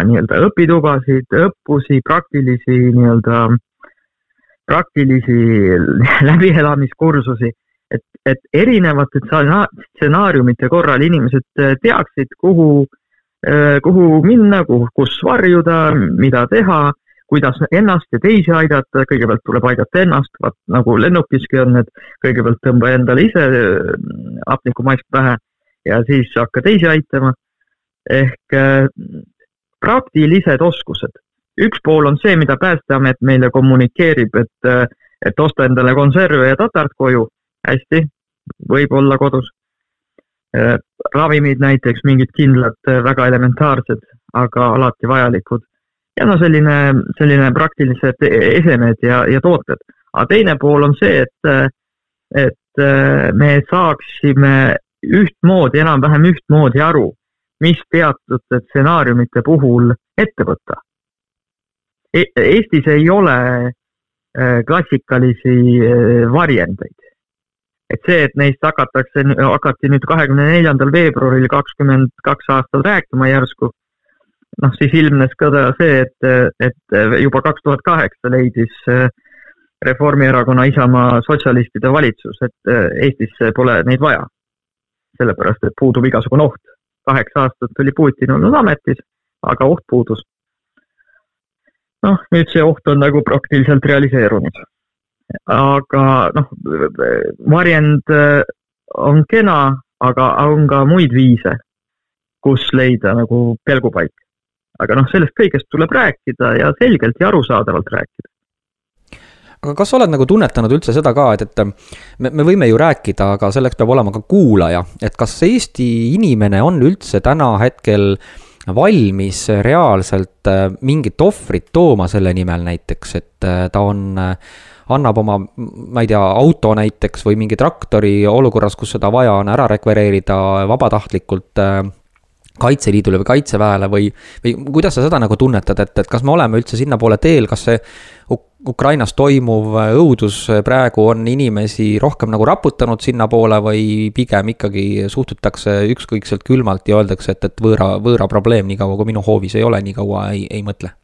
nii-öelda õpitubasid, õppusi, praktilisi nii-öelda, praktilisi *laughs* läbielamiskursusi, et, et erinevate stsenaariumite korral inimesed teaksid, kuhu, kuhu minna, kuhu, kus varjuda, mida teha, kuidas ennast ja teisi aidata, kõigepealt tuleb aidata ennast, vaat nagu lennukiski on, et kõigepealt tõmba endale ise hapnikumask pähe ja siis hakka teisi aitama ehk äh, praktilised oskused. üks pool on see, mida Päästeamet meile kommunikeerib, et, äh, et osta endale konserve ja tatart koju. hästi, võib olla kodus. Äh, ravimid näiteks, mingid kindlad, väga elementaarsed, aga alati vajalikud. ja no selline, selline praktilised esemed ja, ja tooted. aga teine pool on see, et, et me saaksime ühtmoodi, enam-vähem ühtmoodi aru mis teatud stsenaariumite puhul ette võtta e. Eestis ei ole äh, klassikalisi äh, varjendeid. et see, et neist hakatakse, hakati nüüd kahekümne neljandal veebruaril kakskümmend kaks aastal rääkima järsku, noh, siis ilmnes ka see, et, et juba kaks tuhat kaheksa leidis äh, Reformierakonna, Isamaa, sotsialistide valitsus, et Eestisse pole neid vaja. Sellepärast, et puudub igasugune oht kaheksa aastat oli Putin olnud ametis, aga oht puudus. noh, nüüd see oht on nagu praktiliselt realiseerunud. aga noh, varjend äh, on kena, aga on ka muid viise, kus leida nagu pelgupaik. aga noh, sellest kõigest tuleb rääkida ja selgelt ja arusaadavalt rääkida aga kas sa oled nagu tunnetanud üldse seda ka, et, et me, me võime ju rääkida, aga selleks peab olema ka kuulaja, et kas Eesti inimene on üldse täna hetkel valmis reaalselt äh, mingit ohvrit tooma selle nimel näiteks, et äh, ta on, äh, annab oma, ma ei tea, auto näiteks või mingi traktori olukorras, kus seda vaja on, ära rekvireerida vabatahtlikult Kaitseliidule või Kaitseväele või, või kuidas sa seda nagu tunnetad, et, et kas me oleme üldse sinnapoole teel, kas see Ukrainas toimuv õudus praegu on inimesi rohkem nagu raputanud sinnapoole või pigem ikkagi suhtutakse ükskõikselt külmalt ja öeldakse, et, et võõra, võõra probleem, niikaua kui minu hoovis ei ole, nii kaua ei, ei mõtle?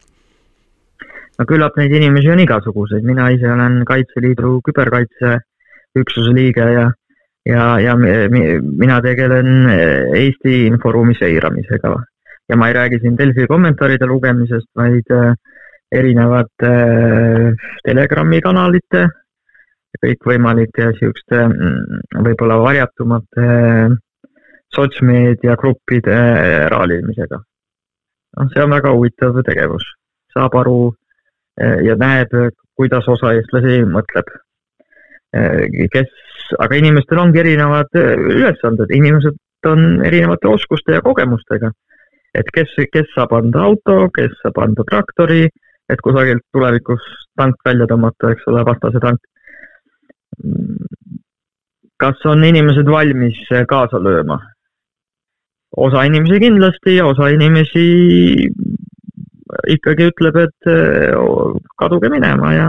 no küllap neid inimesi on igasuguseid, mina ise olen Kaitseliidu küberkaitseüksuse liige ja ja, ja mina tegelen Eesti inforuumi seiramisega ja ma ei räägi siin Delfi kommentaaride lugemisest, vaid äh, erinevate äh, Telegrami kanalite, kõikvõimalike niisuguste mm, võib-olla varjatumate sotsmeediagruppide raalimisega. noh, see on väga huvitav tegevus, saab aru ja näeb, kuidas osa eestlasi mõtleb. kes aga inimestel ongi erinevad äh, ülesanded, inimesed on erinevate oskuste ja kogemustega. et kes, kes saab anda auto, kes saab anda traktori, et kusagilt tulevikus tank välja tõmmata, eks ole, vastase tank. kas on inimesed valmis kaasa lööma? osa inimesi kindlasti osa inimesi ikkagi ütleb, et äh, kaduge minema ja,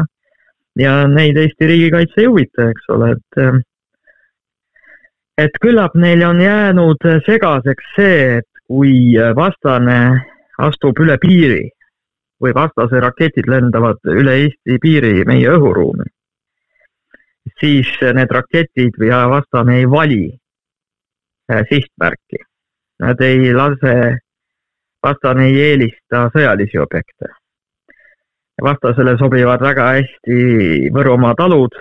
ja neid Eesti riigikaitse ei huvita, eks ole, et et küllap neil on jäänud segaseks see, et kui vastane astub üle piiri või vastase raketid lendavad üle Eesti piiri meie õhuruumi, siis need raketid ja vastane ei vali äh, sihtmärki. Nad ei lase, vastane ei eelista sõjalisi objekte. vastasele sobivad väga hästi Võrumaa talud,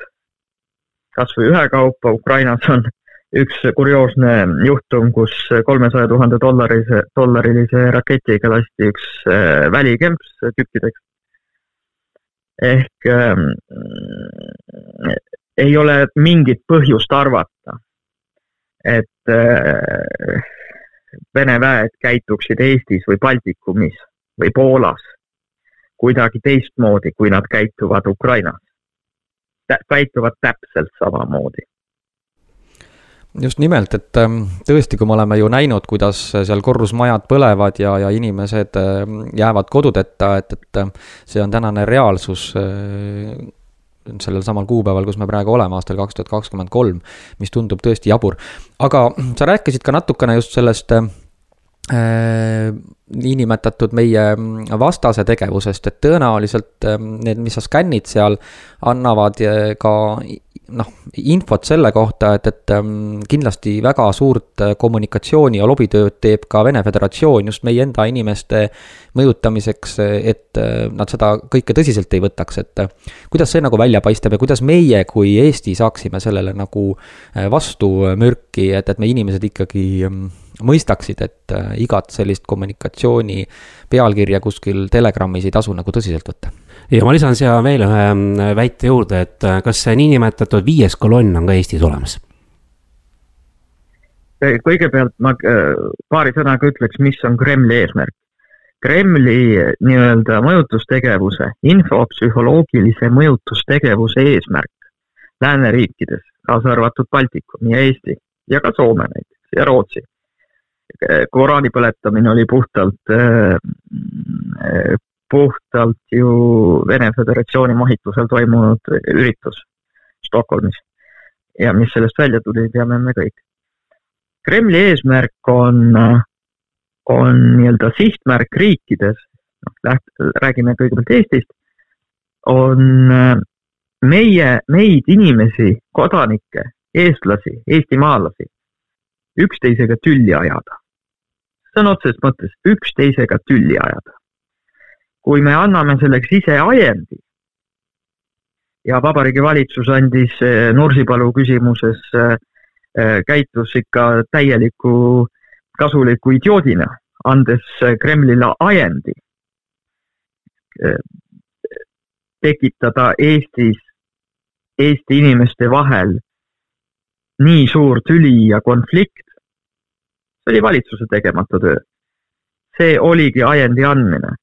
kas või ühekaupa, Ukrainas on üks kurioosne juhtum, kus kolmesaja tuhande dollarise, dollarilise raketiga lasti üks äh, välikemps tükkideks. ehk äh, ei ole mingit põhjust arvata, et äh, Vene väed käituksid Eestis või Baltikumis või Poolas kuidagi teistmoodi, kui nad käituvad Ukrainas. käituvad täpselt samamoodi just nimelt, et ähm, tõesti, kui me oleme ju näinud, kuidas seal korrusmajad põlevad ja, ja inimesed ähm, jäävad kodudeta, et, et äh, see on tänane reaalsus äh, sellel samal kuupäeval, kus me praegu oleme, aastal kaks tuhat kakskümmend kolm, mis tundub tõesti jabur. aga sa rääkisid ka natukene just sellest äh, niinimetatud meie vastase tegevusest, et tõenäoliselt need, mis sa skännid seal, annavad ka noh, infot selle kohta, et, et ähm, kindlasti väga suurt äh, kommunikatsiooni ja lobitööd teeb ka Vene Föderatsioon just meie enda inimeste mõjutamiseks, et äh, nad seda kõike tõsiselt ei võtaks, et äh, kuidas see nagu välja paistab ja kuidas meie kui Eesti saaksime sellele nagu vastu mürki, et, et me inimesed ikkagi ähm, mõistaksid, et igat sellist kommunikatsiooni pealkirja kuskil Telegramis ei tasu nagu tõsiselt võtta ja ma lisan siia veel ühe mm, väite juurde, et äh, kas see niinimetatud viies kolonn on ka Eestis olemas? kõigepealt ma äh, paari sõnaga ütleks, mis on Kremli eesmärk. Kremli äh, nii-öelda mõjutustegevuse, infopsühholoogilise mõjutustegevuse eesmärk lääneriikides, kaasa arvatud Baltikum ja Eesti ja ka Soome näiteks ja Rootsi. Koraani põletamine oli puhtalt puhtalt ju Vene Föderatsiooni mahitusel toimunud üritus Stockholmis. ja mis sellest välja tuli, teame me kõik. Kremli eesmärk on, on nii-öelda sihtmärk riikides, noh, läht-, räägime kõigepealt Eestist, on meie, meid inimesi, kodanikke, eestlasi, eestimaalasi, üksteisega tülli ajada. sõna otseses mõttes üksteisega tülli ajada kui me anname selleks ise ajendi ja Vabariigi Valitsus andis eh, Nursipalu küsimuses, eh, eh, käitus ikka täieliku kasuliku idioodina, andes Kremlile ajendi tekitada Eestis, Eesti inimeste vahel nii suur tüli ja konflikt. see oli valitsuse tegemata töö. see oligi ajendi andmine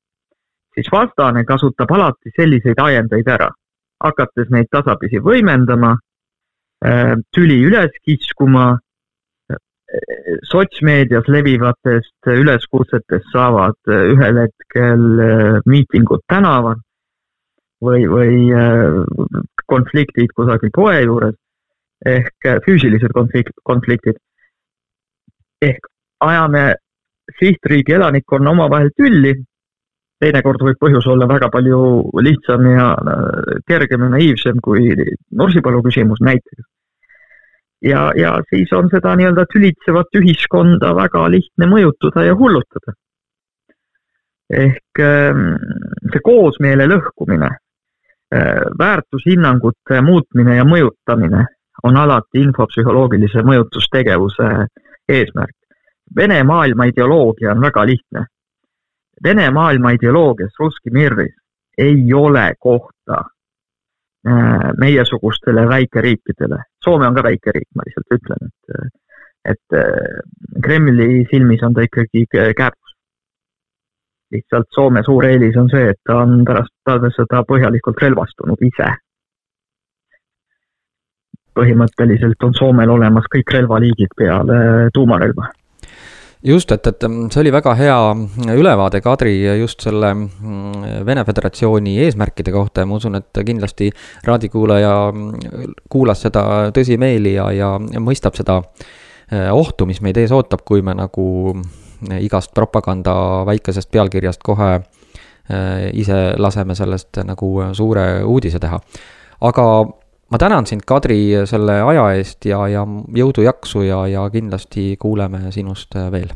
siis vastane kasutab alati selliseid ajendeid ära, hakates neid tasapisi võimendama, äh, tüli üles kiskuma, äh, sotsmeedias levivatest üleskutsetest saavad äh, ühel hetkel miitingud tänaval või, või konfliktid kusagil poe juures ehk füüsilised konflikt, konfliktid. ehk ajame sihtriigi elanikkonna omavahel tülli teinekord võib põhjus olla väga palju lihtsam ja äh, kergem ja naiivsem kui Nursipalu küsimus näiteks. ja, ja siis on seda nii-öelda tülitsevat ühiskonda väga lihtne mõjutada ja hullutada. ehk ähm, see koosmeele lõhkumine, äh, väärtushinnangute muutmine ja mõjutamine on alati infopsühholoogilise mõjutustegevuse eesmärk. Vene maailma ideoloogia on väga lihtne Vene maailma ideoloogias, Russki Mirris, ei ole kohta äh, meiesugustele väikeriikidele. Soome on ka väike riik, ma lihtsalt ütlen, et, et äh, Kremli silmis on ta ikkagi kääbus. lihtsalt Soome suur eelis on see, et ta on pärast talvesõda põhjalikult relvastunud ise. põhimõtteliselt on Soomel olemas kõik relvaliigid peale tuumarelva just, et, et mm, see oli väga hea ülevaade, Kadri, just selle mm, Vene Föderatsiooni eesmärkide kohta ja ma usun, et kindlasti raadiokuulaja mm, kuulas seda tõsimeeli ja, ja mõistab seda eh, ohtu, mis meid ees ootab, kui me nagu igast propaganda väikesest pealkirjast kohe ise laseme sellest nagu suure uudise teha. aga ma tänan sind, Kadri, selle aja eest ja, ja jõudu-jaksu ja, ja kindlasti kuuleme sinust veel.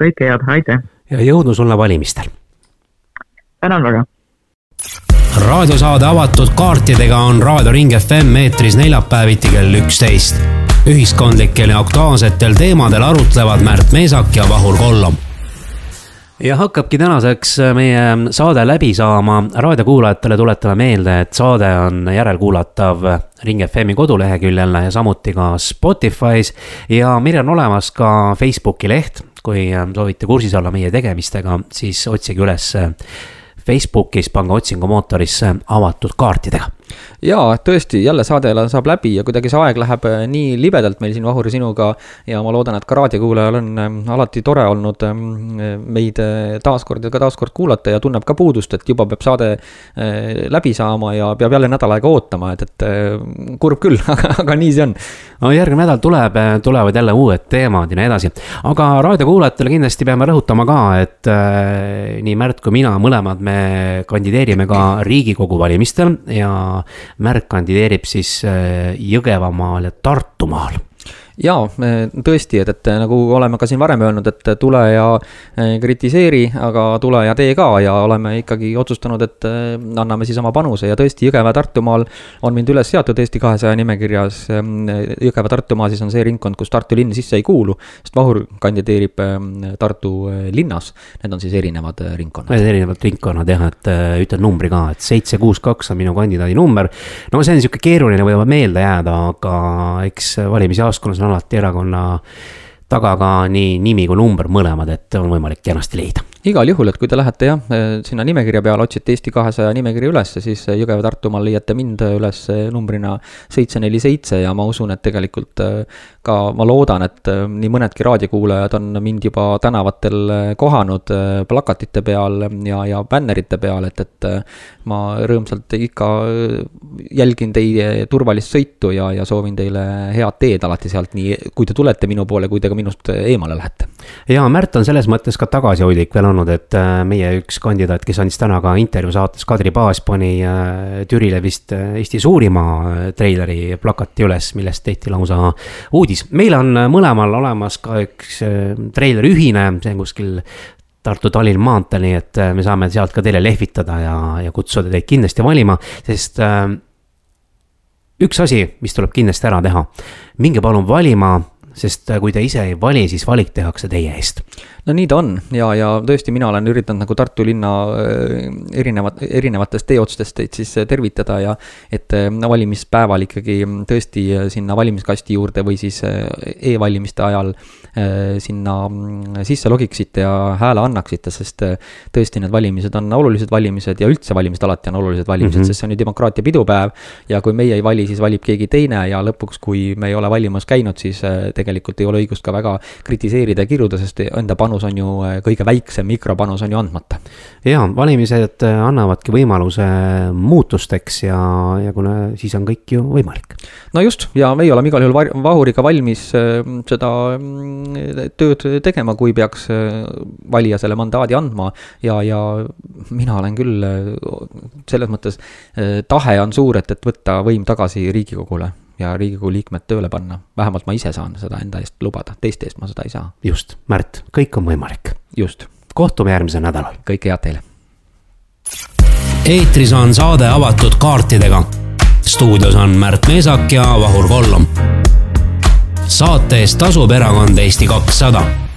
kõike head, aitäh! ja jõudu sulle valimistel! tänan väga! raadiosaade avatud kaartidega on Raadio Ring FM eetris neljapäeviti kell üksteist. ühiskondlikel ja aktuaalsetel teemadel arutlevad Märt Meesak ja Vahur Kollom ja hakkabki tänaseks äh, meie saade läbi saama. raadiokuulajatele tuletame meelde, et saade on järelkuulatav Ring FM-i koduleheküljel ja samuti ka Spotify's. ja meil on olemas ka Facebooki leht, kui äh, soovite kursis olla meie tegemistega, siis otsige üles äh, Facebookis, pange otsingumootorisse avatud kaartidega jaa, tõesti, jälle saade saab läbi ja kuidagi see aeg läheb äh, nii libedalt meil siin Vahuri sinuga ja ma loodan, et ka raadiokuulajal on ähm, alati tore olnud ähm, meid äh, taaskord ja ka taaskord kuulata ja tunneb ka puudust, et juba peab saade äh, läbi saama ja peab jälle nädal aega ootama, et, et kurb küll, *laughs* aga, aga nii see on. no järgmine nädal tuleb, tulevad jälle uued teemad ja nii edasi, aga raadiokuulajatele kindlasti peame rõhutama ka, et nii Märt kui mina, mõlemad me kandideerime ka Riigikogu valimistel ja Märk kandideerib siis äh, Jõgevamaal ja Tartumaal jaa, tõesti, et, et nagu oleme ka siin varem öelnud, et tule ja eh, kritiseeri, aga tule ja tee ka ja oleme ikkagi otsustanud, et eh, anname siis oma panuse ja tõesti Jõgeva-Tartumaal on mind üles seatud Eesti kahesaja nimekirjas. Eh, Jõgeva-Tartumaa siis on see ringkond, kus Tartu linn sisse ei kuulu, sest Vahur kandideerib Tartu linnas. Need on siis erinevad ringkonnad. Need erinevad ringkonnad jah, et ütlen numbri ka, et seitse, kuus, kaks on minu kandidaadi number. no see on sihuke keeruline võib-olla meelde jääda, aga eks valimisjaoskonnas on alati erakonna taga ka nii nimi kui number mõlemad, et on võimalik kenasti leida igal juhul, et kui te lähete jah, sinna nimekirja peale, otsite Eesti kahesaja nimekirja üles, siis Jõgeva-Tartumaal leiate mind üles numbrina seitse, neli, seitse ja ma usun, et tegelikult äh, ka ma loodan, et äh, nii mõnedki raadiokuulajad on mind juba tänavatel äh, kohanud plakatite peal ja, ja bännerite peal, et, et ma rõõmsalt ikka jälgin teie turvalist sõitu ja, ja soovin teile head teed alati sealt, nii kui te tulete minu poole, kui te ka minust eemale lähete. Ja Märt on selles mõttes ka tagasihoidlik veel olnud, et äh, meie üks kandidaat, kes andis täna ka intervjuu saates, Kadri Paas pani äh, Türile vist äh, Eesti suurima treileri plakati üles, millest tehti lausa uudis. meil on mõlemal olemas ka üks treiler ühine, see on kuskil Tartu-Tallinn maanteel, nii et me saame sealt ka teile lehvitada ja, ja kutsuda teid kindlasti valima, sest üks asi, mis tuleb kindlasti ära teha, minge palun valima, sest kui te ise ei vali, siis valik tehakse teie eest no nii ta on ja, ja tõesti, mina olen üritanud nagu Tartu linna äh, erinevat, erinevatest teeotstest teid siis äh, tervitada ja et äh, valimispäeval ikkagi tõesti sinna valimiskasti juurde või siis e-valimiste ajal sinna mm, sisse logiksite ja hääle annaksite, sest tõesti, need valimised on olulised valimised ja üldse valimised alati on olulised valimised mm, -hmm. sest see on ju demokraatia pidupäev. ja kui meie ei vali, siis valib keegi teine ja lõpuks, kui me ei ole valimas käinud, siis tegelikult ei ole õigust ka väga kritiseerida ja kiruda, sest enda panus on ju äh, kõige väiksem, mikropanus on ju andmata. jaa, valimised äh, annavadki võimaluse muutusteks ja, ja kuna siis on kõik ju võimalik. no just, ja meie oleme igal juhul Vahuriga valmis äh, seda mm, tööd tegema, kui peaks valija selle mandaadi andma ja, ja mina olen küll selles mõttes, tahe on suur, et, et võtta võim tagasi Riigikogule ja Riigikogu liikmed tööle panna. vähemalt ma ise saan seda enda eest lubada, teiste eest ma seda ei saa. just, Märt, kõik on võimalik. just. kohtume järgmisel nädalal. kõike head teile. eetris on saade avatud kaartidega. stuudios on Märt Meesak ja Vahur Kollom. saate eest tasub erakond Eesti kakssada